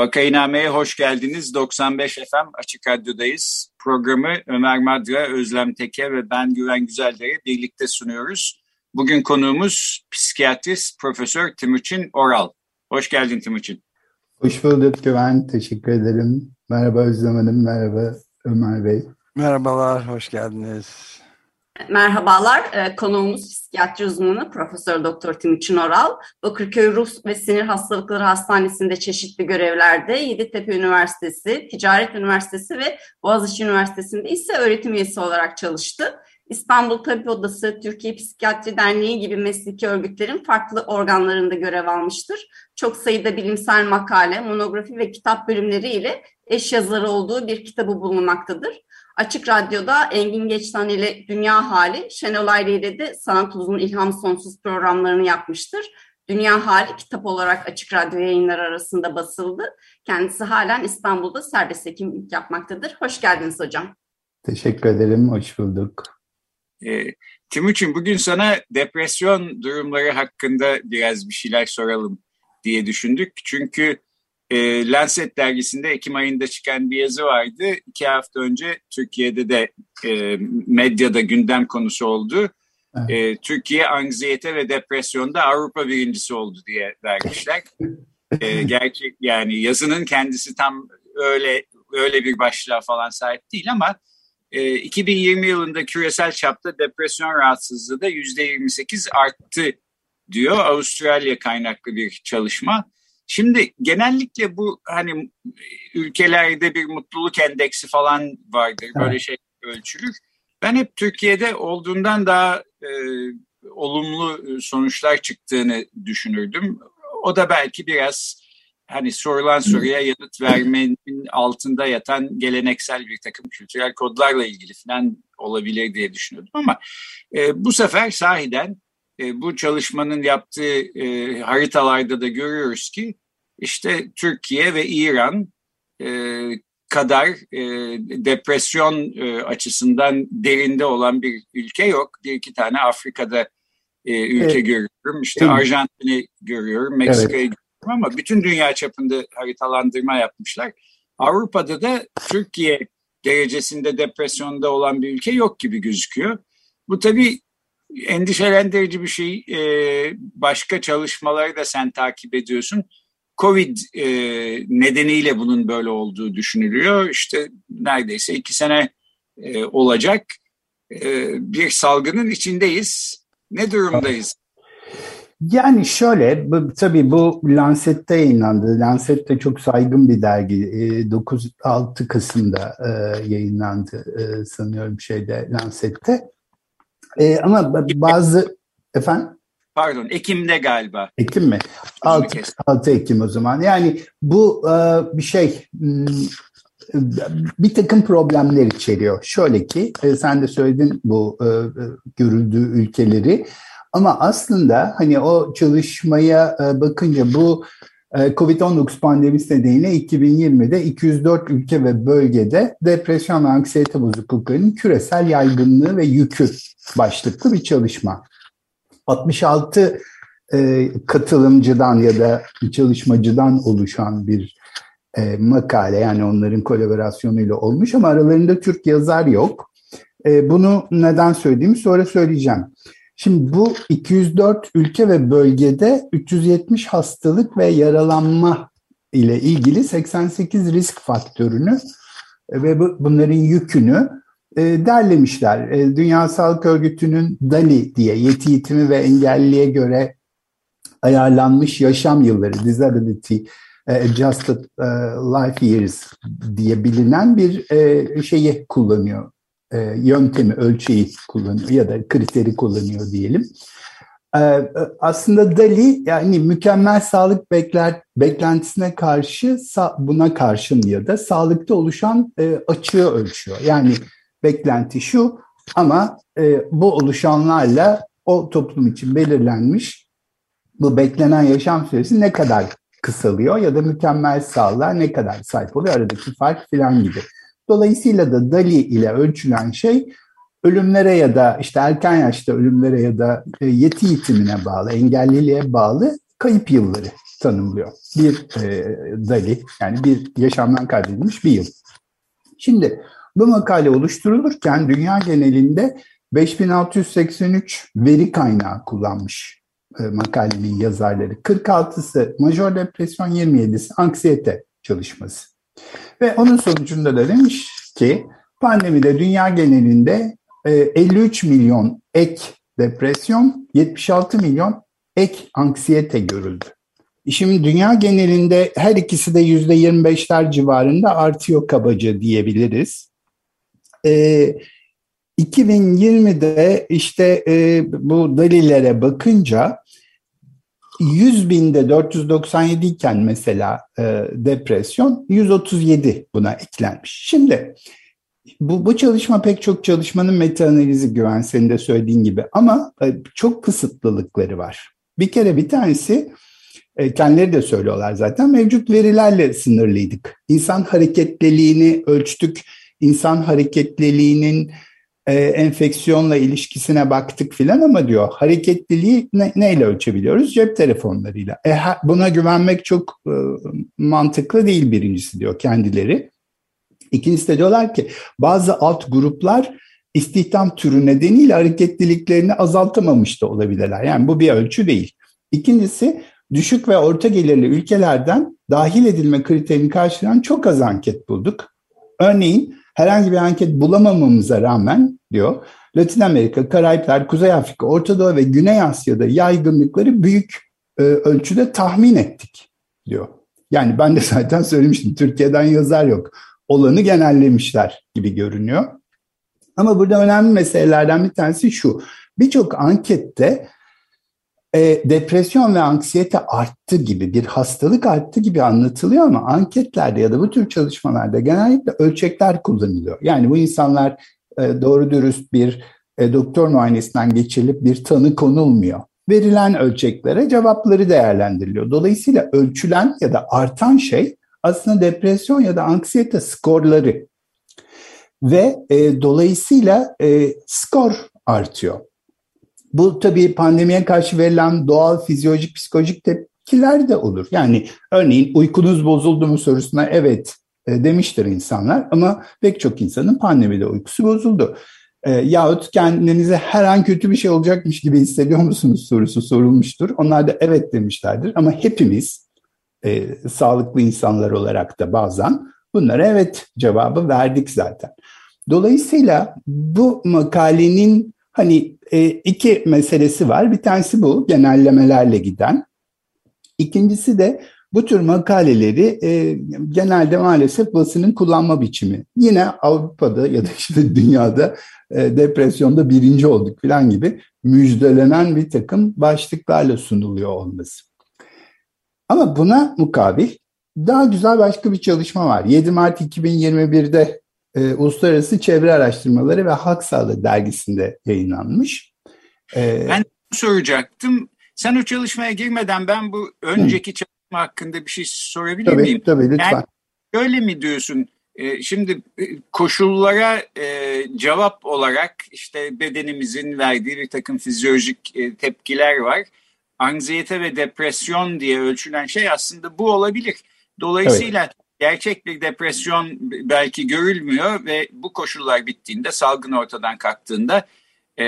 Vakainame'ye hoş geldiniz. 95 FM Açık Radyo'dayız. Programı Ömer Madra, Özlem Teke ve ben Güven Güzeldere birlikte sunuyoruz. Bugün konuğumuz psikiyatrist Profesör Timuçin Oral. Hoş geldin Timuçin. Hoş bulduk Güven. Teşekkür ederim. Merhaba Özlem Hanım, merhaba Ömer Bey. Merhabalar, hoş geldiniz. Merhabalar, ee, konuğumuz psikiyatri uzmanı Profesör Doktor Timuçin Oral. Bakırköy Ruh ve Sinir Hastalıkları Hastanesi'nde çeşitli görevlerde, Yeditepe Üniversitesi, Ticaret Üniversitesi ve Boğaziçi Üniversitesi'nde ise öğretim üyesi olarak çalıştı. İstanbul Tabip Odası, Türkiye Psikiyatri Derneği gibi mesleki örgütlerin farklı organlarında görev almıştır. Çok sayıda bilimsel makale, monografi ve kitap bölümleri ile eş yazarı olduğu bir kitabı bulunmaktadır. Açık Radyo'da Engin Geçtan ile Dünya Hali, Şenol Ayrı ile de Sanat Uzun İlham Sonsuz programlarını yapmıştır. Dünya Hali kitap olarak Açık Radyo yayınları arasında basıldı. Kendisi halen İstanbul'da serbest hekimlik yapmaktadır. Hoş geldiniz hocam. Teşekkür ederim, hoş bulduk. E, Timuçin bugün sana depresyon durumları hakkında biraz bir şeyler soralım diye düşündük. Çünkü e, Lancet dergisinde Ekim ayında çıkan bir yazı vardı. İki hafta önce Türkiye'de de e, medyada gündem konusu oldu. Evet. E, Türkiye anksiyete ve depresyonda Avrupa birincisi oldu diye vermişler. e, gerçek yani yazının kendisi tam öyle öyle bir başlığa falan sahip değil ama e, 2020 yılında küresel çapta depresyon rahatsızlığı da %28 arttı diyor Avustralya kaynaklı bir çalışma. Şimdi genellikle bu hani ülkelerde bir mutluluk endeksi falan vardır. Böyle şey ölçülür. Ben hep Türkiye'de olduğundan daha e, olumlu sonuçlar çıktığını düşünürdüm. O da belki biraz hani sorulan soruya yanıt vermenin altında yatan geleneksel bir takım kültürel kodlarla ilgili falan olabilir diye düşünüyordum ama e, bu sefer sahiden e, bu çalışmanın yaptığı e, haritalarda da görüyoruz ki işte Türkiye ve İran e, kadar e, depresyon e, açısından derinde olan bir ülke yok. Bir iki tane Afrika'da e, ülke evet. görüyorum. İşte evet. Arjantin'i görüyorum, Meksika'yı evet. görüyorum ama bütün dünya çapında haritalandırma yapmışlar. Avrupa'da da Türkiye derecesinde depresyonda olan bir ülke yok gibi gözüküyor. Bu tabii endişelendirici bir şey. Ee, başka çalışmaları da sen takip ediyorsun. Covid e, nedeniyle bunun böyle olduğu düşünülüyor. İşte neredeyse iki sene e, olacak e, bir salgının içindeyiz. Ne durumdayız? Yani şöyle, bu, tabii bu Lancet'te yayınlandı. Lancet de çok saygın bir dergi. E, 9-6 Kasım'da e, yayınlandı e, sanıyorum şeyde Lancet'te. E, ama bazı, efendim? Pardon, Ekim'de galiba. Ekim mi? 6, 6 Ekim o zaman. Yani bu e, bir şey hmm, bir takım problemler içeriyor. Şöyle ki e, sen de söyledin bu e, görüldüğü ülkeleri ama aslında hani o çalışmaya bakınca bu Covid-19 pandemisi nedeniyle 2020'de 204 ülke ve bölgede depresyon ve anksiyete bozukluklarının küresel yaygınlığı ve yükü başlıklı bir çalışma. 66 e, katılımcıdan ya da çalışmacıdan oluşan bir e, makale yani onların kolaborasyonuyla olmuş ama aralarında Türk yazar yok. E, bunu neden söylediğimi sonra söyleyeceğim. Şimdi bu 204 ülke ve bölgede 370 hastalık ve yaralanma ile ilgili 88 risk faktörünü ve bu, bunların yükünü e, derlemişler. E, Dünya Sağlık Örgütü'nün DALI diye yeti yetimi ve engelliliğe göre ayarlanmış yaşam yılları, disability e, adjusted e, life years diye bilinen bir e, şeyi kullanıyor. E, yöntemi, ölçeği kullanıyor ya da kriteri kullanıyor diyelim. E, aslında DALI yani mükemmel sağlık bekler, beklentisine karşı buna karşın ya da sağlıkta oluşan e, açığı ölçüyor. Yani beklenti şu ama e, bu oluşanlarla o toplum için belirlenmiş bu beklenen yaşam süresi ne kadar kısalıyor ya da mükemmel sağlığa ne kadar sahip oluyor aradaki fark filan gibi. Dolayısıyla da DALI ile ölçülen şey ölümlere ya da işte erken yaşta ölümlere ya da e, yeti yitimine bağlı, engelliliğe bağlı kayıp yılları tanımlıyor. Bir e, DALI yani bir yaşamdan kaydedilmiş bir yıl. Şimdi bu makale oluşturulurken dünya genelinde 5683 veri kaynağı kullanmış e, makalenin yazarları. 46'sı major depresyon, 27'si anksiyete çalışması. Ve onun sonucunda da demiş ki pandemide dünya genelinde 53 e, milyon ek depresyon, 76 milyon ek anksiyete görüldü. Şimdi dünya genelinde her ikisi de %25'ler civarında artıyor kabaca diyebiliriz. Ee, 2020'de işte e, bu dalillere bakınca 100 binde 497 iken mesela e, depresyon 137 buna eklenmiş. Şimdi bu, bu çalışma pek çok çalışmanın meta analizi güven senin de söylediğin gibi ama e, çok kısıtlılıkları var. Bir kere bir tanesi e, kendileri de söylüyorlar zaten mevcut verilerle sınırlıydık. İnsan hareketliliğini ölçtük. İnsan hareketliliğinin e, enfeksiyonla ilişkisine baktık filan ama diyor hareketliliği ne, neyle ölçebiliyoruz? Cep telefonlarıyla. E, buna güvenmek çok e, mantıklı değil birincisi diyor kendileri. İkincisi de diyorlar ki bazı alt gruplar istihdam türü nedeniyle hareketliliklerini azaltamamış da olabilirler. Yani bu bir ölçü değil. İkincisi düşük ve orta gelirli ülkelerden dahil edilme kriterini karşılayan çok az anket bulduk. Örneğin herhangi bir anket bulamamamıza rağmen diyor Latin Amerika, Karayipler, Kuzey Afrika, Orta Doğu ve Güney Asya'da yaygınlıkları büyük e, ölçüde tahmin ettik diyor. Yani ben de zaten söylemiştim Türkiye'den yazar yok. Olanı genellemişler gibi görünüyor. Ama burada önemli meselelerden bir tanesi şu. Birçok ankette e, depresyon ve anksiyete arttı gibi bir hastalık arttı gibi anlatılıyor ama anketlerde ya da bu tür çalışmalarda genellikle ölçekler kullanılıyor. Yani bu insanlar doğru dürüst bir e, doktor muayenesinden geçirilip bir tanı konulmuyor. Verilen ölçeklere cevapları değerlendiriliyor. Dolayısıyla ölçülen ya da artan şey aslında depresyon ya da anksiyete skorları ve e, dolayısıyla e, skor artıyor. Bu tabii pandemiye karşı verilen doğal fizyolojik psikolojik tepkiler de olur. Yani örneğin uykunuz bozuldu mu sorusuna evet e, demiştir insanlar ama pek çok insanın pandemide uykusu bozuldu. E, yahut kendinize her an kötü bir şey olacakmış gibi hissediyor musunuz sorusu sorulmuştur. Onlar da evet demişlerdir ama hepimiz e, sağlıklı insanlar olarak da bazen bunlara evet cevabı verdik zaten. Dolayısıyla bu makalenin hani e, iki meselesi var. Bir tanesi bu genellemelerle giden. İkincisi de bu tür makaleleri e, genelde maalesef basının kullanma biçimi. Yine Avrupa'da ya da işte dünyada e, depresyonda birinci olduk falan gibi müjdelenen bir takım başlıklarla sunuluyor olması. Ama buna mukabil daha güzel başka bir çalışma var. 7 Mart 2021'de e, Uluslararası Çevre Araştırmaları ve Halk Sağlığı dergisinde yayınlanmış. E, ben soracaktım. Sen o çalışmaya girmeden ben bu önceki Hı. Hakkında bir şey sorabilir tabii, miyim? Tabii lütfen. Yani öyle mi diyorsun? E, şimdi e, koşullara e, cevap olarak işte bedenimizin verdiği bir takım fizyolojik e, tepkiler var. Anksiyete ve depresyon diye ölçülen şey aslında bu olabilir. Dolayısıyla evet gerçek bir depresyon belki görülmüyor ve bu koşullar bittiğinde salgın ortadan kalktığında e,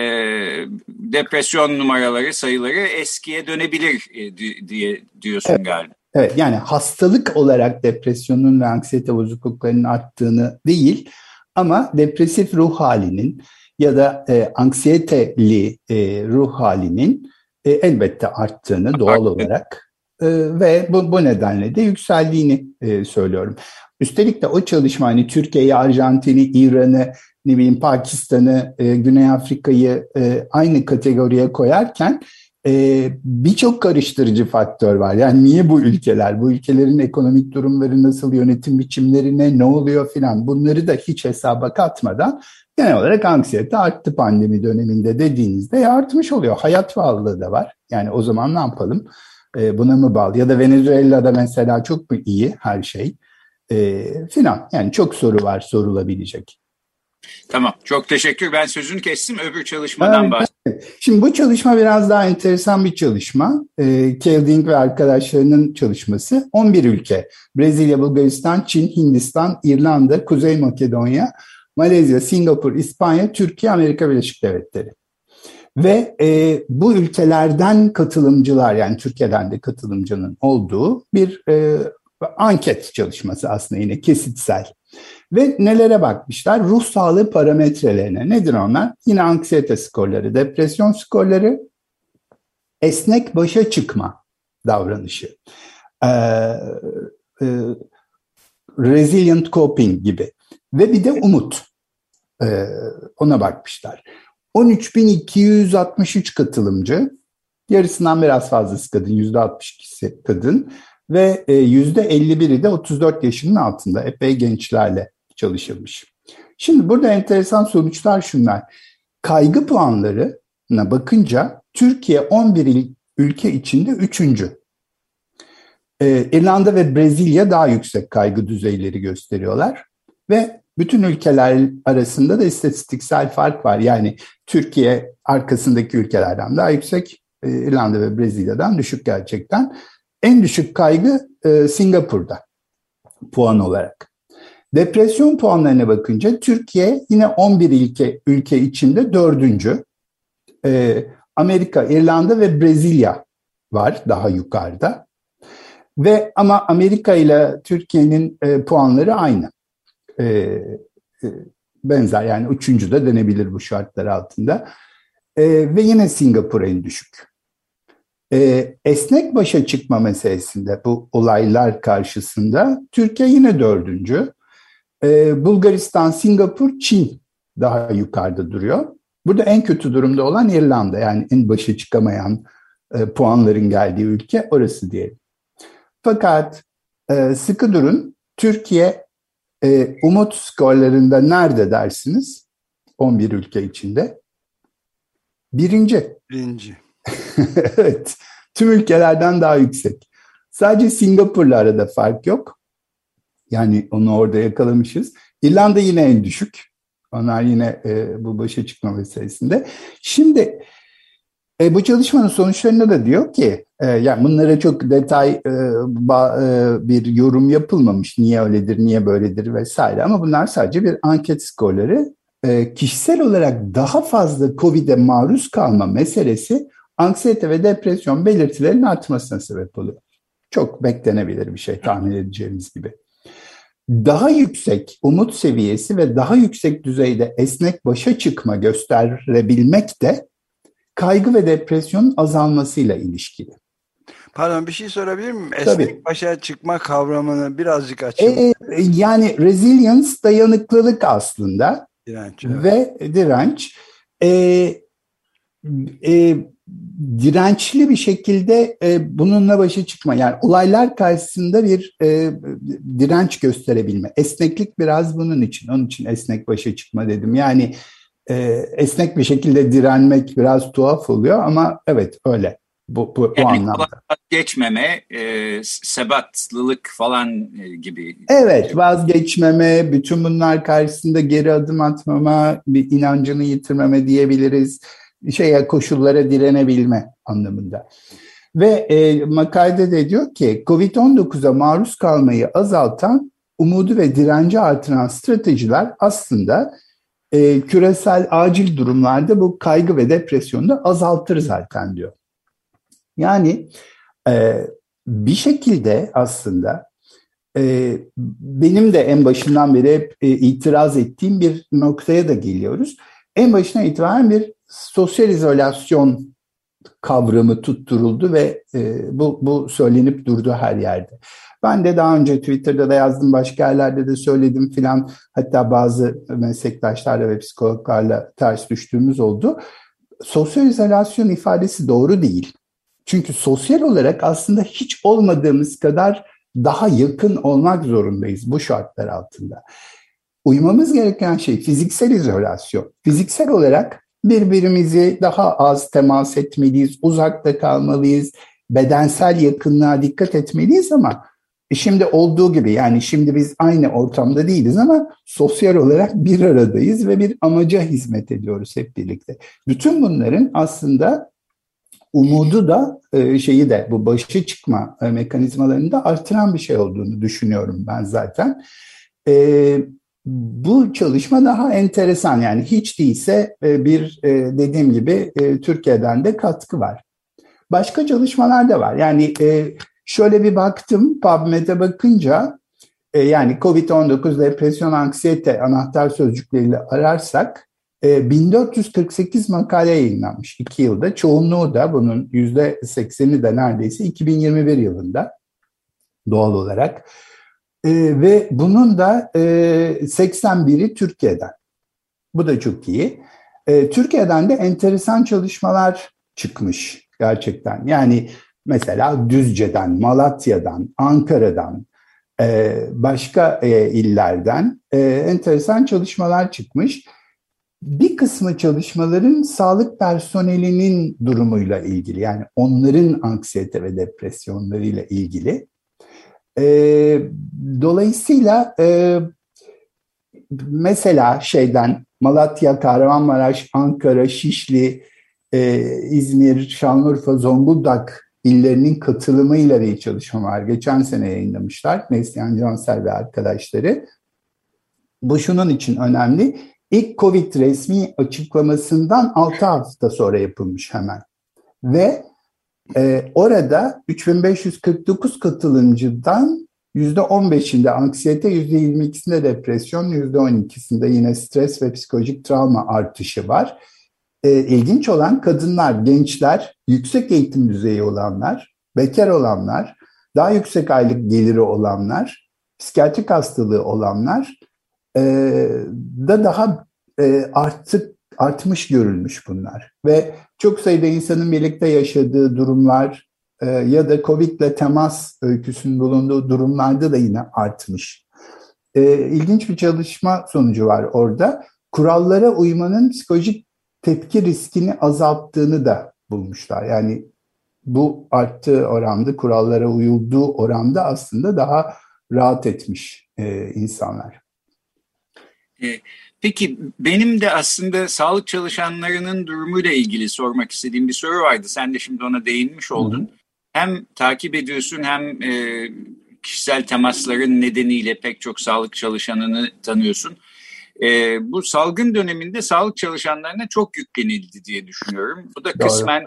depresyon numaraları sayıları eskiye dönebilir e, diye diyorsun evet. galiba. Evet yani hastalık olarak depresyonun ve anksiyete bozukluklarının arttığını değil ama depresif ruh halinin ya da e, anksiyeteli e, ruh halinin e, elbette arttığını doğal olarak ee, ve bu, bu nedenle de yükseldiğini e, söylüyorum. Üstelik de o çalışma hani Türkiye'yi, Arjantin'i, İran'ı ne bileyim Pakistan'ı, e, Güney Afrika'yı e, aynı kategoriye koyarken e, birçok karıştırıcı faktör var. Yani niye bu ülkeler, bu ülkelerin ekonomik durumları nasıl, yönetim biçimlerine ne oluyor filan bunları da hiç hesaba katmadan genel olarak anksiyete arttı pandemi döneminde dediğinizde artmış oluyor. Hayat pahalılığı da var. Yani o zaman ne yapalım? E, buna mı bağlı? Ya da Venezuela'da mesela çok mu iyi her şey? E, filan. Yani çok soru var sorulabilecek. Tamam. Çok teşekkür. Ben sözünü kestim. Öbür çalışmadan evet, bahsedeyim. Şimdi bu çalışma biraz daha enteresan bir çalışma. E, Kelding ve arkadaşlarının çalışması. 11 ülke. Brezilya, Bulgaristan, Çin, Hindistan, İrlanda, Kuzey Makedonya, Malezya, Singapur, İspanya, Türkiye, Amerika Birleşik Devletleri. Ve e, bu ülkelerden katılımcılar yani Türkiye'den de katılımcının olduğu bir e, anket çalışması aslında yine kesitsel. Ve nelere bakmışlar? Ruh sağlığı parametrelerine. Nedir onlar? Yine anksiyete skorları, depresyon skorları, esnek başa çıkma davranışı, ee, e, resilient coping gibi ve bir de umut. Ee, ona bakmışlar. 13.263 katılımcı, yarısından biraz fazlası kadın, %62'si kadın ve %51'i e, de 34 yaşının altında epey gençlerle çalışılmış. Şimdi burada enteresan sonuçlar şunlar. Kaygı puanlarına bakınca Türkiye 11 ülke içinde üçüncü. Ee, İrlanda ve Brezilya daha yüksek kaygı düzeyleri gösteriyorlar. Ve bütün ülkeler arasında da istatistiksel fark var. Yani Türkiye arkasındaki ülkelerden daha yüksek, e, İrlanda ve Brezilya'dan düşük gerçekten. En düşük kaygı e, Singapur'da puan olarak. Depresyon puanlarına bakınca Türkiye yine 11 ülke, ülke içinde dördüncü. Ee, Amerika, İrlanda ve Brezilya var daha yukarıda. Ve ama Amerika ile Türkiye'nin e, puanları aynı. E, e, benzer yani üçüncü de denebilir bu şartlar altında. E, ve yine Singapur en düşük. E, esnek başa çıkma meselesinde bu olaylar karşısında Türkiye yine dördüncü. Ee, Bulgaristan, Singapur, Çin daha yukarıda duruyor. Burada en kötü durumda olan İrlanda yani en başa çıkamayan e, puanların geldiği ülke orası diyelim. Fakat e, sıkı durun Türkiye e, umut skorlarında nerede dersiniz? 11 ülke içinde. Birinci. Birinci. evet. Tüm ülkelerden daha yüksek. Sadece Singapur'la arada fark yok. Yani onu orada yakalamışız. İrlanda yine en düşük. Onlar yine e, bu başa çıkma meselesinde. Şimdi e, bu çalışmanın sonuçlarında da diyor ki, e, yani bunlara çok detay e, ba, e, bir yorum yapılmamış. Niye öyledir, niye böyledir vesaire. Ama bunlar sadece bir anket skorları. E, kişisel olarak daha fazla COVID'e maruz kalma meselesi anksiyete ve depresyon belirtilerinin artmasına sebep oluyor. Çok beklenebilir bir şey tahmin edeceğimiz gibi daha yüksek umut seviyesi ve daha yüksek düzeyde esnek başa çıkma gösterebilmek de kaygı ve depresyonun azalmasıyla ilişkili. Pardon bir şey sorabilir miyim? Esnek Tabii. başa çıkma kavramını birazcık açın. Ee, yani resilience dayanıklılık aslında. Direnç. Evet. Ve direnç. Ee, e, dirençli bir şekilde e, bununla başa çıkma. Yani olaylar karşısında bir e, direnç gösterebilme. Esneklik biraz bunun için. Onun için esnek başa çıkma dedim. Yani e, esnek bir şekilde direnmek biraz tuhaf oluyor ama evet öyle. Bu, bu, yani bu anlamda. Vazgeçmeme, e, sebatlılık falan e, gibi. Evet, vazgeçmeme, bütün bunlar karşısında geri adım atmama, bir inancını yitirmeme diyebiliriz şeye koşullara direnebilme anlamında. Ve e, makalede de diyor ki COVID-19'a maruz kalmayı azaltan, umudu ve direnci artıran stratejiler aslında e, küresel acil durumlarda bu kaygı ve depresyonu azaltır zaten diyor. Yani e, bir şekilde aslında e, benim de en başından beri hep e, itiraz ettiğim bir noktaya da geliyoruz. En başına itibaren bir sosyal izolasyon kavramı tutturuldu ve e, bu, bu söylenip durdu her yerde. Ben de daha önce Twitter'da da yazdım, başka yerlerde de söyledim filan. Hatta bazı meslektaşlarla ve psikologlarla ters düştüğümüz oldu. Sosyal izolasyon ifadesi doğru değil. Çünkü sosyal olarak aslında hiç olmadığımız kadar daha yakın olmak zorundayız bu şartlar altında. Uymamız gereken şey fiziksel izolasyon. Fiziksel olarak birbirimizi daha az temas etmeliyiz, uzakta kalmalıyız, bedensel yakınlığa dikkat etmeliyiz ama e şimdi olduğu gibi yani şimdi biz aynı ortamda değiliz ama sosyal olarak bir aradayız ve bir amaca hizmet ediyoruz hep birlikte. Bütün bunların aslında umudu da e, şeyi de bu başı çıkma e, mekanizmalarını da artıran bir şey olduğunu düşünüyorum ben zaten. Bu çalışma daha enteresan yani hiç değilse bir dediğim gibi Türkiye'den de katkı var. Başka çalışmalar da var. Yani Şöyle bir baktım PubMed'e bakınca e, yani COVID-19 depresyon anksiyete anahtar sözcükleriyle ararsak e, 1448 makale yayınlanmış 2 yılda. Çoğunluğu da bunun %80'i de neredeyse 2021 yılında doğal olarak. E, ve bunun da e, 81'i Türkiye'den. Bu da çok iyi. E, Türkiye'den de enteresan çalışmalar çıkmış gerçekten. Yani Mesela Düzce'den, Malatya'dan, Ankara'dan, e, başka e, illerden e, enteresan çalışmalar çıkmış. Bir kısmı çalışmaların sağlık personelinin durumuyla ilgili yani onların anksiyete ve depresyonlarıyla ilgili. Dolayısıyla mesela şeyden Malatya, Kahramanmaraş, Ankara, Şişli, İzmir, Şanlıurfa, Zonguldak illerinin katılımıyla bir çalışma var. Geçen sene yayınlamışlar Neslihan Cansel ve arkadaşları. Bu şunun için önemli. İlk Covid resmi açıklamasından 6 hafta sonra yapılmış hemen. Ve e, orada 3549 katılımcıdan %15'inde anksiyete, %22'sinde depresyon, %12'sinde yine stres ve psikolojik travma artışı var e, ilginç olan kadınlar, gençler, yüksek eğitim düzeyi olanlar, bekar olanlar, daha yüksek aylık geliri olanlar, psikiyatrik hastalığı olanlar e, da daha e, artık artmış görülmüş bunlar. Ve çok sayıda insanın birlikte yaşadığı durumlar e, ya da COVID ile temas öyküsünün bulunduğu durumlarda da yine artmış. E, ilginç bir çalışma sonucu var orada. Kurallara uymanın psikolojik tepki riskini azalttığını da bulmuşlar. Yani bu arttığı oranda, kurallara uyulduğu oranda aslında daha rahat etmiş e, insanlar. E, peki benim de aslında sağlık çalışanlarının durumuyla ilgili sormak istediğim bir soru vardı. Sen de şimdi ona değinmiş oldun. Hı. Hem takip ediyorsun hem e, kişisel temasların nedeniyle pek çok sağlık çalışanını tanıyorsun e, bu salgın döneminde sağlık çalışanlarına çok yüklenildi diye düşünüyorum. Bu da kısmen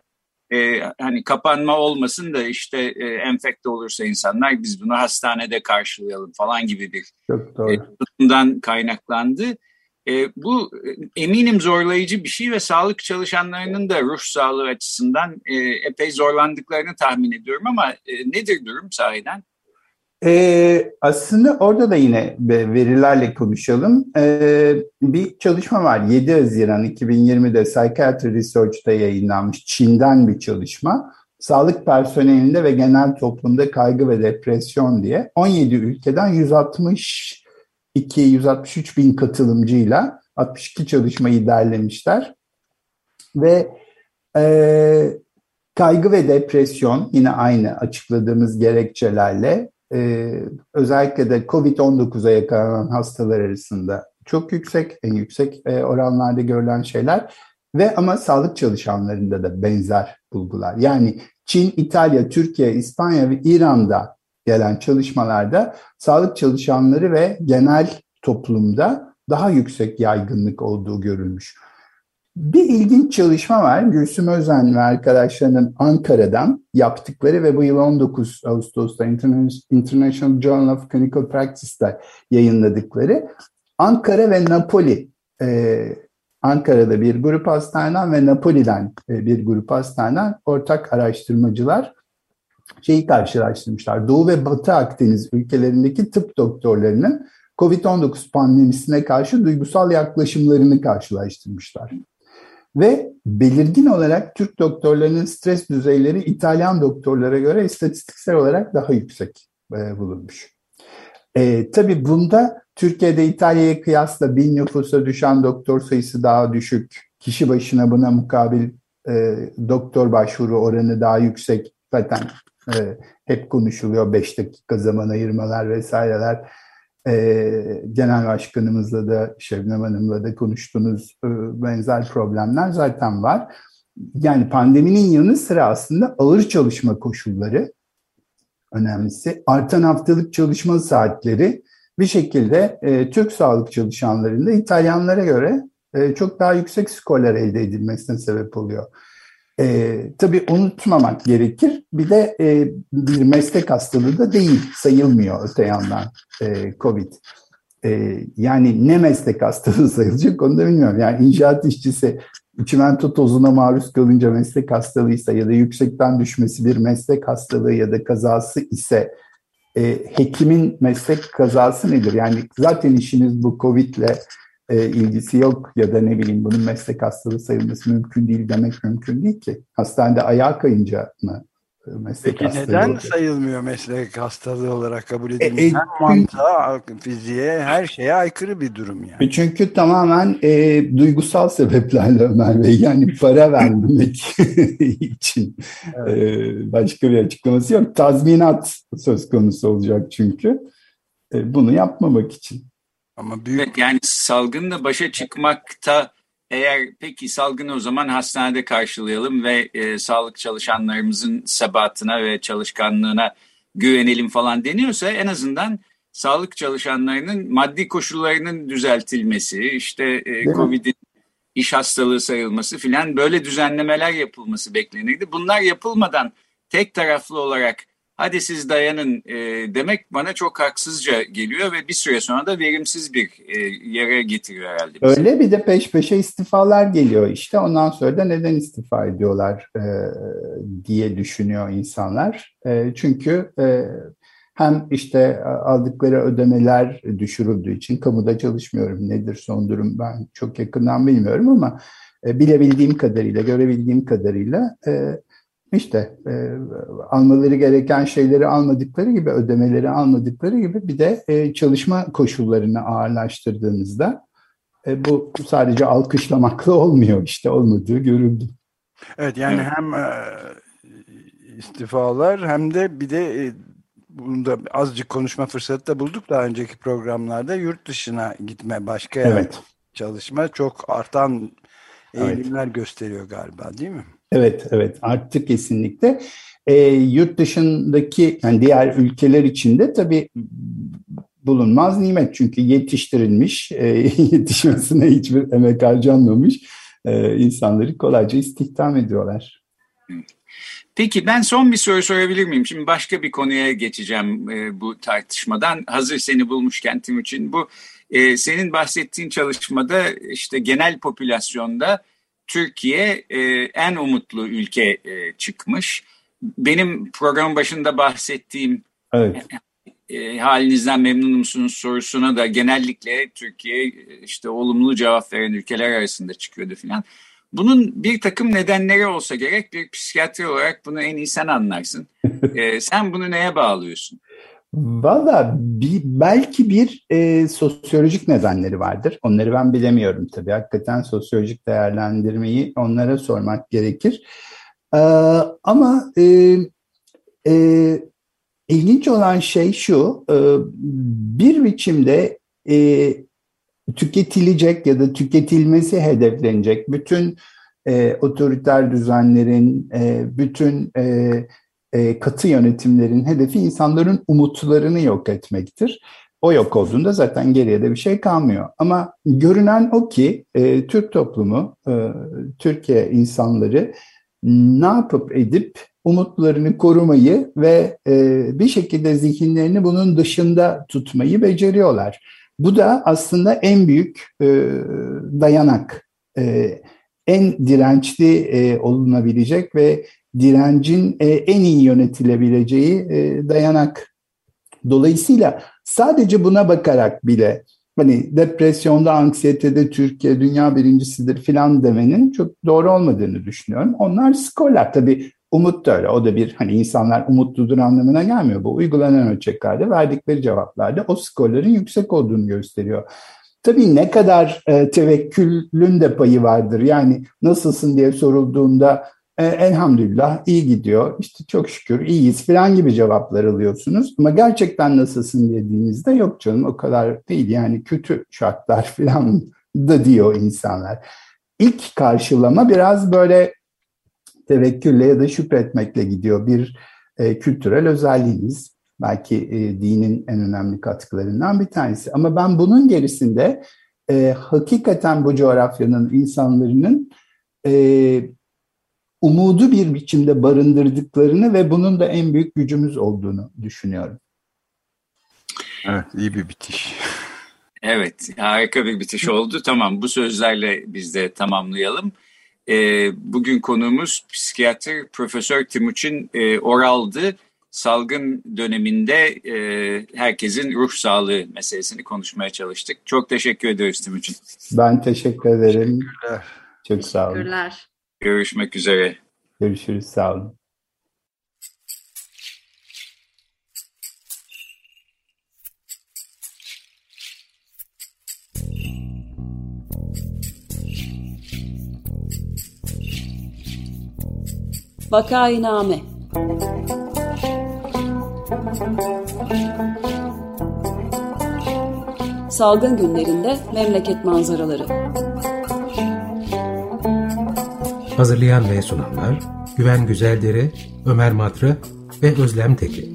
e, hani kapanma olmasın da işte e, enfekte olursa insanlar biz bunu hastanede karşılayalım falan gibi bir e, tutumdan kaynaklandı. E, bu e, eminim zorlayıcı bir şey ve sağlık çalışanlarının da ruh sağlığı açısından e, epey zorlandıklarını tahmin ediyorum ama e, nedir durum sahiden? Ee, aslında orada da yine verilerle konuşalım. Ee, bir çalışma var 7 Haziran 2020'de Psychiatry Research'ta yayınlanmış Çin'den bir çalışma. Sağlık personelinde ve genel toplumda kaygı ve depresyon diye 17 ülkeden 162-163 bin katılımcıyla 62 çalışmayı derlemişler. Ve e, kaygı ve depresyon yine aynı açıkladığımız gerekçelerle e, özellikle de COVID-19'a yakalanan hastalar arasında çok yüksek, en yüksek e, oranlarda görülen şeyler ve ama sağlık çalışanlarında da benzer bulgular. Yani Çin, İtalya, Türkiye, İspanya ve İran'da gelen çalışmalarda sağlık çalışanları ve genel toplumda daha yüksek yaygınlık olduğu görülmüş. Bir ilginç çalışma var. Gülsüm Özen ve arkadaşlarının Ankara'dan yaptıkları ve bu yıl 19 Ağustos'ta International Journal of Clinical Practice'da yayınladıkları Ankara ve Napoli e, Ankara'da bir grup hastaneden ve Napoli'den e, bir grup hastaneden ortak araştırmacılar şeyi karşılaştırmışlar. Doğu ve Batı Akdeniz ülkelerindeki tıp doktorlarının COVID-19 pandemisine karşı duygusal yaklaşımlarını karşılaştırmışlar. Ve belirgin olarak Türk doktorlarının stres düzeyleri İtalyan doktorlara göre istatistiksel olarak daha yüksek e, bulunmuş. E, tabii bunda Türkiye'de İtalya'ya kıyasla bin nüfusa düşen doktor sayısı daha düşük. Kişi başına buna mukabil e, doktor başvuru oranı daha yüksek. Zaten e, hep konuşuluyor 5 dakika zaman ayırmalar vesaireler. E, Genel Başkanımızla da Şebnem Hanım'la da konuştuğunuz e, benzer problemler zaten var. Yani pandeminin yanı sıra aslında ağır çalışma koşulları önemlisi. Artan haftalık çalışma saatleri bir şekilde e, Türk sağlık çalışanlarında İtalyanlara göre e, çok daha yüksek skorlar elde edilmesine sebep oluyor. E, tabii unutmamak gerekir. Bir de e, bir meslek hastalığı da değil, sayılmıyor öte yandan e, COVID. E, yani ne meslek hastalığı sayılacak onu da bilmiyorum. Yani inşaat işçisi çimento tozuna maruz kalınca meslek hastalığıysa ya da yüksekten düşmesi bir meslek hastalığı ya da kazası ise e, hekimin meslek kazası nedir? Yani zaten işiniz bu Covid'le e, ilgisi yok ya da ne bileyim bunun meslek hastalığı sayılması mümkün değil demek mümkün değil ki. Hastanede ayağa kayınca mı meslek Peki neden olacak. sayılmıyor meslek hastalığı olarak kabul? E, e, hem mantığa, fiziğe, her şeye aykırı bir durum yani. E, çünkü tamamen e, duygusal sebeplerle Ömer Bey. Yani para vermemek için evet. e, başka bir açıklaması yok. Tazminat söz konusu olacak çünkü. E, bunu yapmamak için. Ama büyük... Evet, yani salgınla başa çıkmakta eğer peki salgını o zaman hastanede karşılayalım ve e, sağlık çalışanlarımızın sebatına ve çalışkanlığına güvenelim falan deniyorsa en azından sağlık çalışanlarının maddi koşullarının düzeltilmesi, işte e, Covid'in iş hastalığı sayılması filan böyle düzenlemeler yapılması beklenirdi. Bunlar yapılmadan tek taraflı olarak hadi siz dayanın e, demek bana çok haksızca geliyor ve bir süre sonra da verimsiz bir e, yere getiriyor herhalde. Bizi. Öyle bir de peş peşe istifalar geliyor işte ondan sonra da neden istifa ediyorlar e, diye düşünüyor insanlar. E, çünkü e, hem işte aldıkları ödemeler düşürüldüğü için kamuda çalışmıyorum. Nedir son durum ben çok yakından bilmiyorum ama e, bilebildiğim kadarıyla, görebildiğim kadarıyla e, işte e, almaları gereken şeyleri almadıkları gibi, ödemeleri almadıkları gibi bir de e, çalışma koşullarını ağırlaştırdığınızda e, bu sadece alkışlamakla olmuyor işte olmadığı görüldü. Evet yani evet. hem e, istifalar hem de bir de e, bunda azıcık konuşma fırsatı da bulduk daha önceki programlarda yurt dışına gitme başka evet. çalışma çok artan eğilimler evet. gösteriyor galiba değil mi? Evet, evet arttı kesinlikle. E, yurt dışındaki yani diğer ülkeler içinde tabii bulunmaz nimet çünkü yetiştirilmiş, e, yetişmesine hiçbir emek harcanmamış e, insanları kolayca istihdam ediyorlar. Peki ben son bir soru sorabilir miyim? Şimdi başka bir konuya geçeceğim e, bu tartışmadan. Hazır seni bulmuşken Timuçin bu e, senin bahsettiğin çalışmada işte genel popülasyonda Türkiye e, en umutlu ülke e, çıkmış. Benim program başında bahsettiğim evet. e, halinizden memnun musunuz sorusuna da genellikle Türkiye işte olumlu cevap veren ülkeler arasında çıkıyordu filan. Bunun bir takım nedenleri olsa gerek bir psikiyatri olarak bunu en iyi sen anlarsın. e, sen bunu neye bağlıyorsun? Valla bir, belki bir e, sosyolojik nedenleri vardır. Onları ben bilemiyorum tabii. Hakikaten sosyolojik değerlendirmeyi onlara sormak gerekir. E, ama e, e, ilginç olan şey şu, e, bir biçimde e, tüketilecek ya da tüketilmesi hedeflenecek bütün e, otoriter düzenlerin, e, bütün e, e, katı yönetimlerin hedefi insanların umutlarını yok etmektir. O yok olduğunda zaten geriye de bir şey kalmıyor. Ama görünen o ki e, Türk toplumu, e, Türkiye insanları ne yapıp edip umutlarını korumayı ve bir şekilde zihinlerini bunun dışında tutmayı beceriyorlar. Bu da aslında en büyük dayanak en dirençli olunabilecek ve direncin e, en iyi yönetilebileceği e, dayanak. Dolayısıyla sadece buna bakarak bile hani depresyonda, anksiyetede Türkiye dünya birincisidir filan demenin çok doğru olmadığını düşünüyorum. Onlar skorlar. Tabii umut da öyle. O da bir hani insanlar umutludur anlamına gelmiyor. Bu uygulanan ölçeklerde verdikleri cevaplarda o skorların yüksek olduğunu gösteriyor. Tabii ne kadar e, tevekkülün de payı vardır. Yani nasılsın diye sorulduğunda e, elhamdülillah iyi gidiyor, işte çok şükür iyiyiz falan gibi cevaplar alıyorsunuz. Ama gerçekten nasılsın dediğinizde yok canım o kadar değil yani kötü şartlar falan da diyor insanlar. İlk karşılama biraz böyle tevekkülle ya da şükretmekle gidiyor. Bir e, kültürel özelliğimiz. Belki e, dinin en önemli katkılarından bir tanesi. Ama ben bunun gerisinde e, hakikaten bu coğrafyanın insanların e, umudu bir biçimde barındırdıklarını ve bunun da en büyük gücümüz olduğunu düşünüyorum. Evet, iyi bir bitiş. Evet, harika bir bitiş oldu. Tamam, bu sözlerle biz de tamamlayalım. E, bugün konuğumuz psikiyatr Profesör Timuçin e, Oral'dı. Salgın döneminde e, herkesin ruh sağlığı meselesini konuşmaya çalıştık. Çok teşekkür ediyoruz Timuçin. Ben teşekkür ederim. Çok sağ olun. Teşekkürler. Görüşmek üzere. Görüşürüz. Sağ olun. Vakainame Salgın günlerinde memleket manzaraları Hazırlayan ve sunanlar Güven Güzeldere, Ömer Matra ve Özlem Tekin.